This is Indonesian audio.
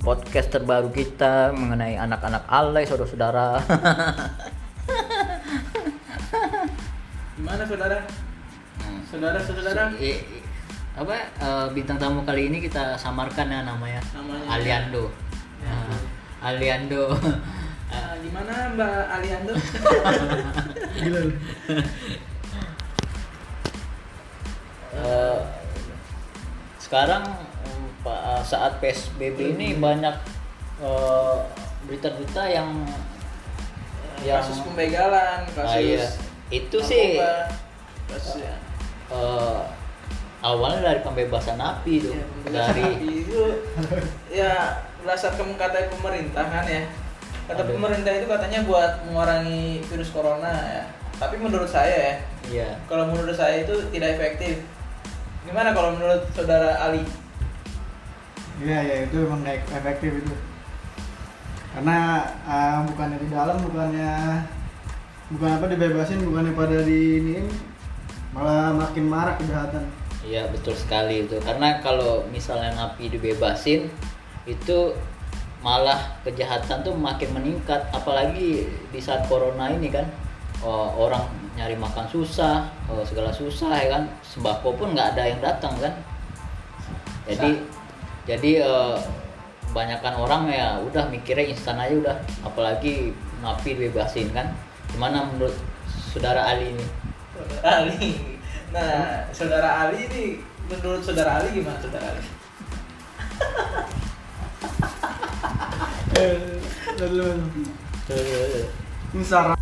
podcast terbaru kita mengenai anak-anak alay saudara-saudara. Gimana saudara? Saudara-saudara? I- apa eh, bintang tamu kali ini kita samarkan ya namanya, Namanya. Aliando. Ya. Nah, Aliando. Ah, gimana Mbak Aliando? Gila lu. Eh, sekarang saat PSBB ini banyak eh, berita-berita yang yang kasus pembegalan, kasus Ah, iya. itu sih kasus ya. eh, awalnya dari pembebasan napi tuh Ya, dari itu ya berdasarkan kata pemerintah kan ya kata Aduh. pemerintah itu katanya buat mengurangi virus corona ya tapi menurut saya ya iya kalau menurut saya itu tidak efektif gimana kalau menurut saudara Ali Iya ya itu emang nggak efektif itu. Karena ah, bukannya di dalam, bukannya bukan apa dibebasin, bukannya pada di ini malah makin marak kejahatan. iya betul sekali itu karena kalau misalnya napi dibebasin itu malah kejahatan tuh makin meningkat apalagi di saat corona ini kan oh, orang nyari makan susah oh, segala susah ya kan sembako pun nggak ada yang datang kan jadi jadi eh, kebanyakan orang ya udah mikirnya instan aja udah. Apalagi napi dibebasin kan. Gimana menurut saudara Ali ini? Saudara Ali. Nah saudara Ali ini menurut saudara Ali gimana saudara Ali? Eh, lalu ini sarang